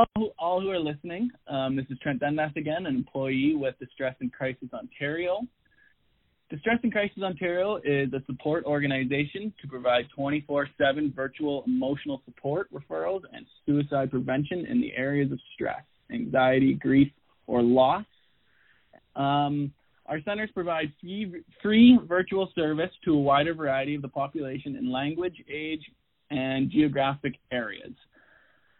Hello, all who are listening. Um, this is Trent Dundas again, an employee with Distress and Crisis Ontario. Distress and Crisis Ontario is a support organization to provide 24 7 virtual emotional support referrals and suicide prevention in the areas of stress, anxiety, grief, or loss. Um, our centers provide free, free virtual service to a wider variety of the population in language, age, and geographic areas.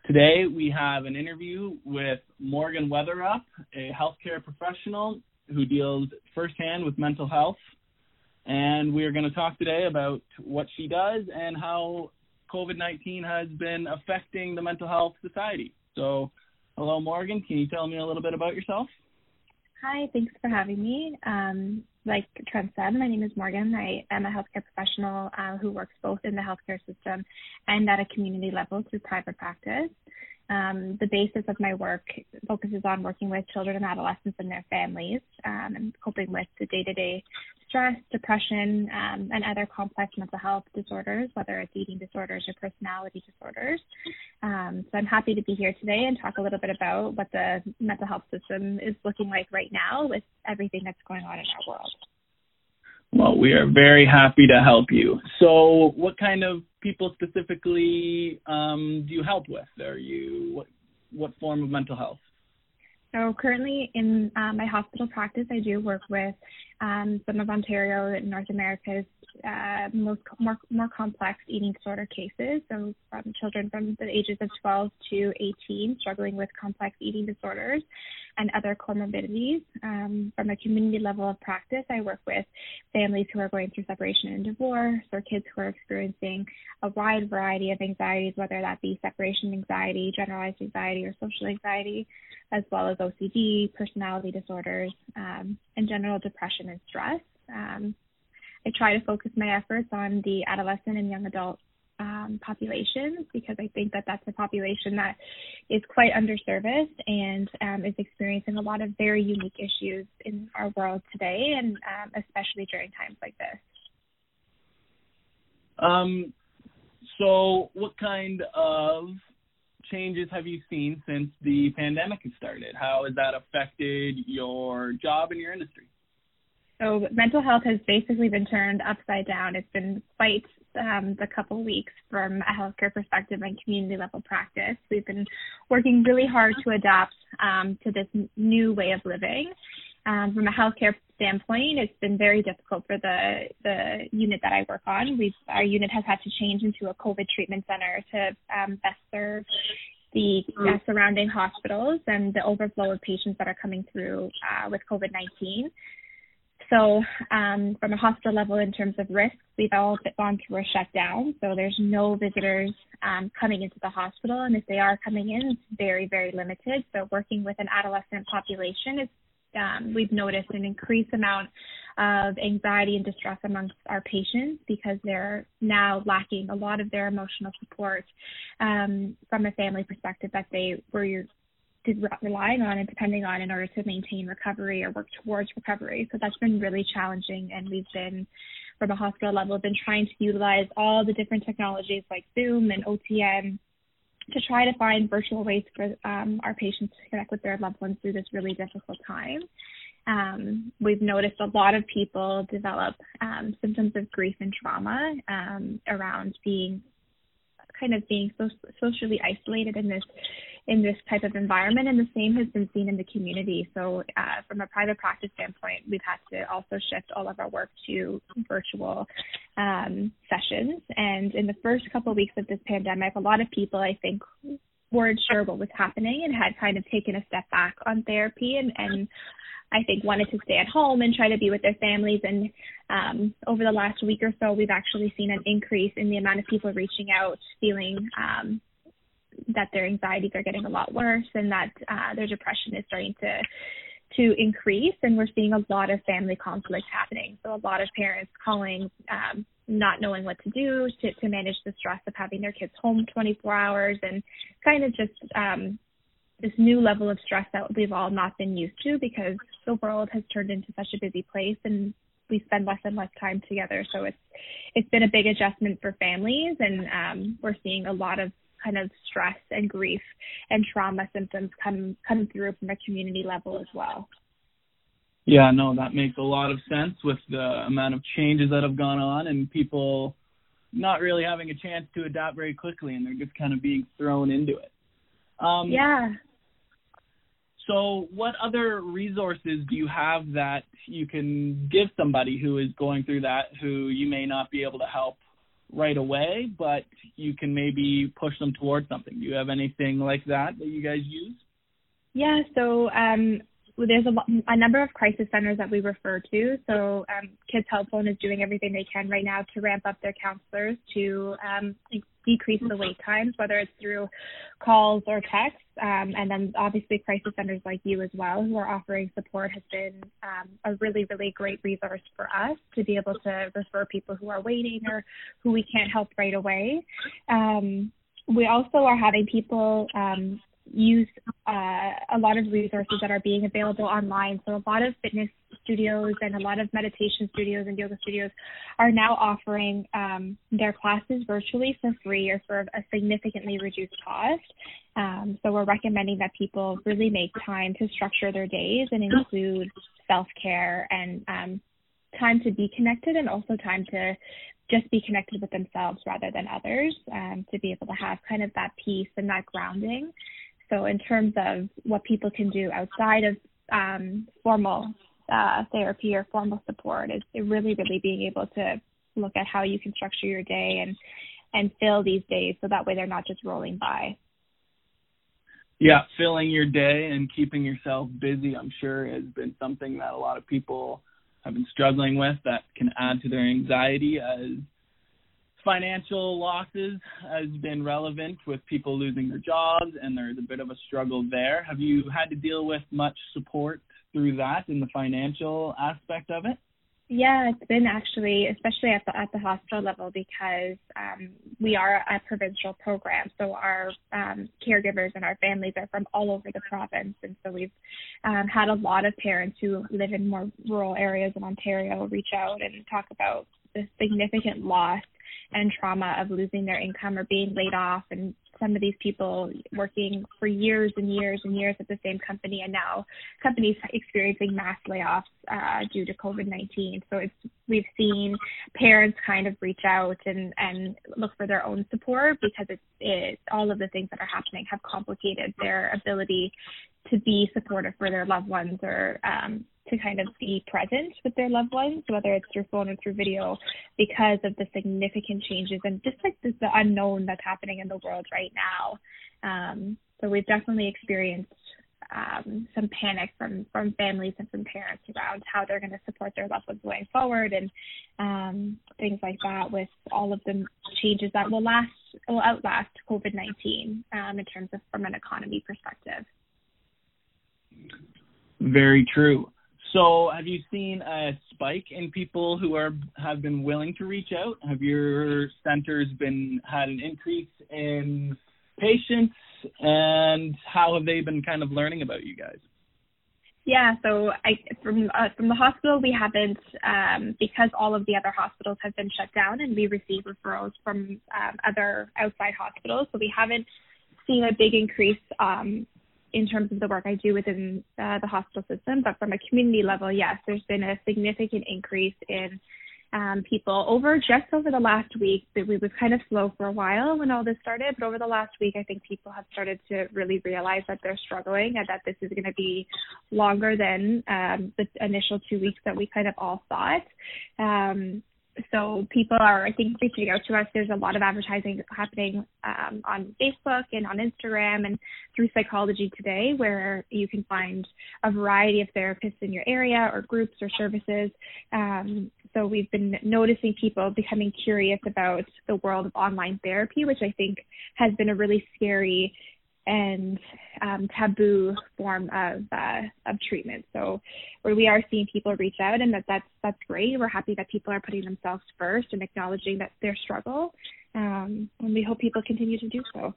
Today, we have an interview with Morgan Weatherup, a healthcare professional who deals firsthand with mental health. And we are going to talk today about what she does and how COVID 19 has been affecting the mental health society. So, hello, Morgan. Can you tell me a little bit about yourself? Hi, thanks for having me. Um, like Trent said, my name is Morgan. I am a healthcare professional uh, who works both in the healthcare system and at a community level through private practice. Um, the basis of my work focuses on working with children and adolescents and their families um, and coping with the day to day stress, depression, um, and other complex mental health disorders, whether it's eating disorders or personality disorders. Um, so I'm happy to be here today and talk a little bit about what the mental health system is looking like right now with everything that's going on in our world. Well, we are very happy to help you. So, what kind of people specifically um, do you help with? Are you what what form of mental health? So currently in uh, my hospital practice, I do work with um, some of Ontario and North America's uh, most more, more complex eating disorder cases. So from children from the ages of 12 to 18 struggling with complex eating disorders and other comorbidities. Um, from a community level of practice, I work with families who are going through separation and divorce or kids who are experiencing a wide variety of anxieties, whether that be separation anxiety, generalized anxiety, or social anxiety, as well as OCD, personality disorders, um, and general depression and stress. Um, I try to focus my efforts on the adolescent and young adult um, populations because I think that that's a population that is quite underserviced and um, is experiencing a lot of very unique issues in our world today, and um, especially during times like this. Um, so, what kind of changes have you seen since the pandemic has started? How has that affected your job and your industry? So mental health has basically been turned upside down. It's been quite um, the couple weeks from a healthcare perspective and community level practice. We've been working really hard to adapt um, to this new way of living. Um, from a healthcare standpoint, it's been very difficult for the the unit that I work on. We've our unit has had to change into a COVID treatment center to um, best serve the uh, surrounding hospitals and the overflow of patients that are coming through uh, with COVID 19. So, um, from a hospital level, in terms of risks, we've all gone through a shutdown. So, there's no visitors um, coming into the hospital, and if they are coming in, it's very, very limited. So, working with an adolescent population is um, we've noticed an increased amount of anxiety and distress amongst our patients because they're now lacking a lot of their emotional support um, from a family perspective that they were relying on and depending on in order to maintain recovery or work towards recovery. So that's been really challenging, and we've been from a hospital level been trying to utilize all the different technologies like Zoom and OTN to try to find virtual ways for um, our patients to connect with their loved ones through this really difficult time. Um, we've noticed a lot of people develop um, symptoms of grief and trauma um, around being kind of being so, socially isolated in this in this type of environment, and the same has been seen in the community. So, uh, from a private practice standpoint, we've had to also shift all of our work to virtual um, sessions. And in the first couple of weeks of this pandemic, a lot of people, I think, weren't sure what was happening and had kind of taken a step back on therapy and, and I think wanted to stay at home and try to be with their families. And um, over the last week or so, we've actually seen an increase in the amount of people reaching out, feeling um, that their anxieties are getting a lot worse and that uh, their depression is starting to to increase and we're seeing a lot of family conflict happening. So a lot of parents calling um, not knowing what to do to, to manage the stress of having their kids home 24 hours and kind of just um, this new level of stress that we've all not been used to because the world has turned into such a busy place and we spend less and less time together. So it's it's been a big adjustment for families and um, we're seeing a lot of kind of stress and grief and trauma symptoms come come through from a community level as well. Yeah, no, that makes a lot of sense with the amount of changes that have gone on and people not really having a chance to adapt very quickly and they're just kind of being thrown into it. Um, yeah. So, what other resources do you have that you can give somebody who is going through that, who you may not be able to help right away, but you can maybe push them towards something? Do you have anything like that that you guys use? Yeah, so um, there's a, a, number of crisis centers that we refer to. So um, Kids Help Phone is doing everything they can right now to ramp up their counselors to um, decrease the wait times, whether it's through calls or texts. Um, and then obviously crisis centers like you as well, who are offering support, has been um, a really, really great resource for us to be able to refer people who are waiting or who we can't help right away. Um, we also are having people um, use uh, a lot of resources that are being available online. So a lot of fitness studios and a lot of meditation studios and yoga studios are now offering um, their classes virtually for free or for a significantly reduced cost. Um, so we're recommending that people really make time to structure their days and include self-care and um, time to be connected and also time to just be connected with themselves rather than others um, to be able to have kind of that peace and that grounding so in terms of what people can do outside of um, formal uh, therapy or formal support, is really, really being able to look at how you can structure your day and and fill these days so that way they're not just rolling by. Yeah, filling your day and keeping yourself busy, I'm sure, has been something that a lot of people have been struggling with that can add to their anxiety as financial losses has been relevant with people losing their jobs and there's a bit of a struggle there. Have you had to deal with much support through that in the financial aspect of it? Yeah, it's been actually, especially at the at the hospital level, because um, we are a provincial program, so our um, caregivers and our families are from all over the province, and so we've um, had a lot of parents who live in more rural areas in Ontario reach out and talk about the significant loss and trauma of losing their income or being laid off and some of these people working for years and years and years at the same company and now companies experiencing mass layoffs uh, due to COVID-19. So it's we've seen parents kind of reach out and and look for their own support because it's it all of the things that are happening have complicated their ability to be supportive for their loved ones or um, to kind of be present with their loved ones, whether it's through phone or through video, because of the significant changes and just like the, unknown that's happening in the world right now. Um, so we've definitely experienced um, some panic from from families and from parents around how they're going to support their loved ones going forward and um, things like that. With all of the changes that will last will outlast COVID nineteen um, in terms of from an economy perspective. Very true. So, have you seen a spike in people who are have been willing to reach out? Have your centers been had an increase in patients, and how have they been kind of learning about you guys? Yeah, so I from uh, from the hospital we haven't um, because all of the other hospitals have been shut down, and we receive referrals from um, other outside hospitals. So we haven't seen a big increase um, in terms of the work I do within uh, the hospital system. But from a community level, yes, there's been a significant increase in um, people over just over the last week. That we was kind of slow for a while when all this started, but over the last week, I think people have started to really realize that they're struggling and that this is going to be longer than um, the initial two weeks that we kind of all thought. Um, so people are, I think, reaching out to us. There's a lot of advertising happening um, on Facebook and on Instagram and through Psychology Today, where you can find a variety of therapists in your area or groups or services. Um, so we've been noticing people becoming curious about the world of online therapy, which I think has been a really scary and um, taboo form of uh, of treatment. So where we are seeing people reach out, and that that's that's great. We're happy that people are putting themselves first and acknowledging that their struggle, um, and we hope people continue to do so.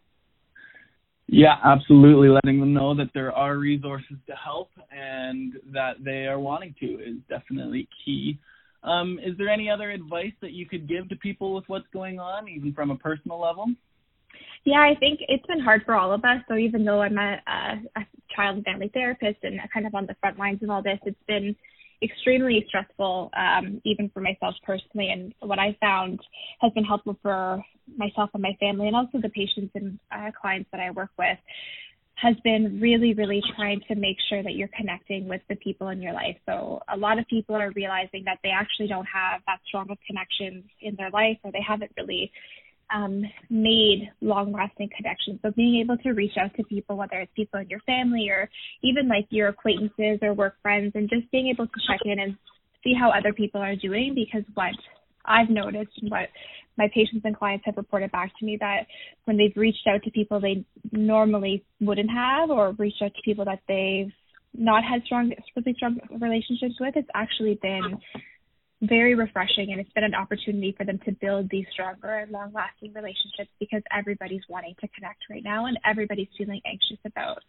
Yeah, absolutely. Letting them know that there are resources to help and that they are wanting to is definitely key. Um, is there any other advice that you could give to people with what's going on, even from a personal level? Yeah, I think it's been hard for all of us. So even though I'm a, a, a child and family therapist and kind of on the front lines of all this, it's been extremely stressful, um, even for myself personally. And what I found has been helpful for myself and my family, and also the patients and uh, clients that I work with, has been really, really trying to make sure that you're connecting with the people in your life. So a lot of people are realizing that they actually don't have that strong of connections in their life, or they haven't really um, made long lasting connections. So being able to reach out to people, whether it's people in your family or even like your acquaintances or work friends, and just being able to check in and see how other people are doing because what I've noticed and what my patients and clients have reported back to me that when they've reached out to people they normally wouldn't have or reached out to people that they've not had strong really strong relationships with, it's actually been very refreshing and it's been an opportunity for them to build these stronger and long lasting relationships because everybody's wanting to connect right now and everybody's feeling anxious about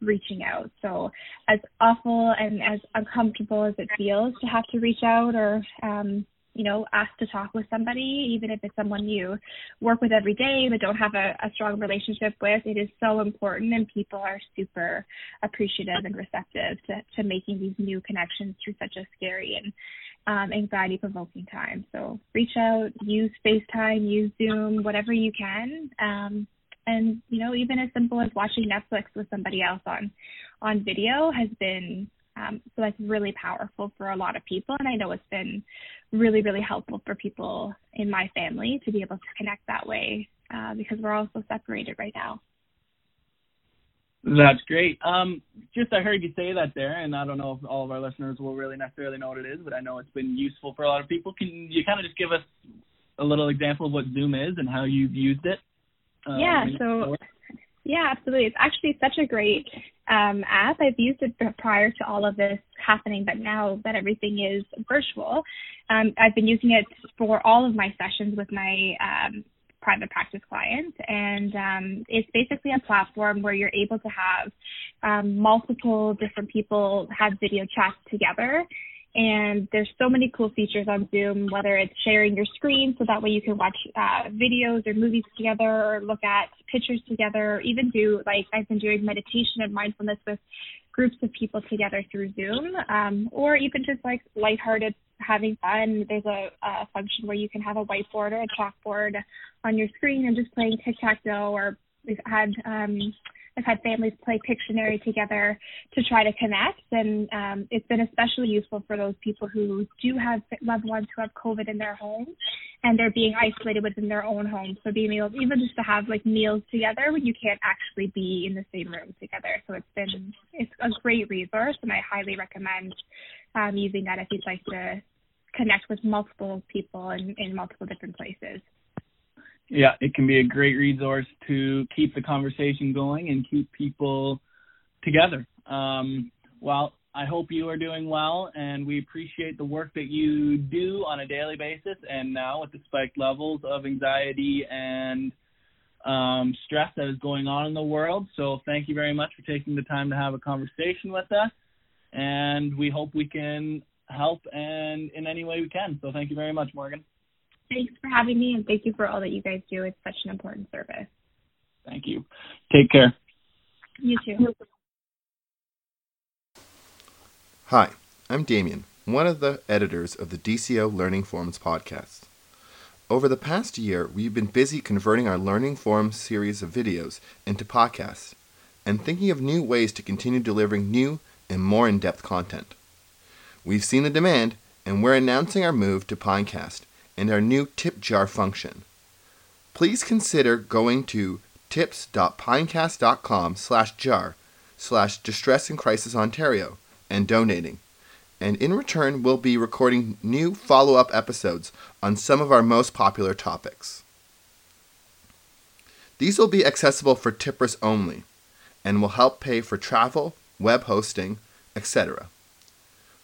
reaching out. So as awful and as uncomfortable as it feels to have to reach out or um you know, ask to talk with somebody, even if it's someone you work with every day but don't have a, a strong relationship with, it is so important and people are super appreciative and receptive to, to making these new connections through such a scary and um, anxiety provoking time. So reach out, use FaceTime, use Zoom, whatever you can. Um, and you know, even as simple as watching Netflix with somebody else on on video has been um, so that's really powerful for a lot of people. And I know it's been really, really helpful for people in my family to be able to connect that way uh, because we're all so separated right now. That's great. Um, just I heard you say that there, and I don't know if all of our listeners will really necessarily know what it is, but I know it's been useful for a lot of people. Can you kind of just give us a little example of what Zoom is and how you've used it? Um, yeah. So. Yeah, absolutely. It's actually such a great um, app. I've used it prior to all of this happening, but now that everything is virtual, um, I've been using it for all of my sessions with my um, private practice clients. And um, it's basically a platform where you're able to have um, multiple different people have video chats together. And there's so many cool features on Zoom, whether it's sharing your screen so that way you can watch uh, videos or movies together or look at pictures together, or even do like I've been doing meditation and mindfulness with groups of people together through Zoom, um, or even just like lighthearted having fun. There's a, a function where you can have a whiteboard or a chalkboard on your screen and just playing tic tac toe or we've had um I've had families play Pictionary together to try to connect, and um, it's been especially useful for those people who do have loved ones who have COVID in their home, and they're being isolated within their own home. So being able, even just to have like meals together when you can't actually be in the same room together. So it's been it's a great resource, and I highly recommend um, using that if you'd like to connect with multiple people in, in multiple different places. Yeah, it can be a great resource to keep the conversation going and keep people together. Um, well, I hope you are doing well, and we appreciate the work that you do on a daily basis. And now, with the spiked levels of anxiety and um, stress that is going on in the world, so thank you very much for taking the time to have a conversation with us. And we hope we can help and in any way we can. So thank you very much, Morgan. Thanks for having me and thank you for all that you guys do. It's such an important service. Thank you. Take care. You too. Hi, I'm Damien, one of the editors of the DCO Learning Forums podcast. Over the past year, we've been busy converting our Learning Forums series of videos into podcasts and thinking of new ways to continue delivering new and more in depth content. We've seen the demand, and we're announcing our move to Pinecast and our new tip jar function. Please consider going to tips.pinecast.com slash jar slash distress and crisis Ontario and donating. And in return, we'll be recording new follow up episodes on some of our most popular topics. These will be accessible for tippers only and will help pay for travel, web hosting, etc.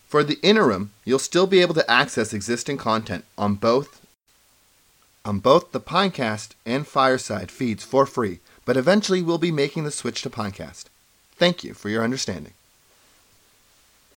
For the interim, you'll still be able to access existing content on both on both the Pinecast and Fireside feeds for free, but eventually we'll be making the switch to Pinecast. Thank you for your understanding.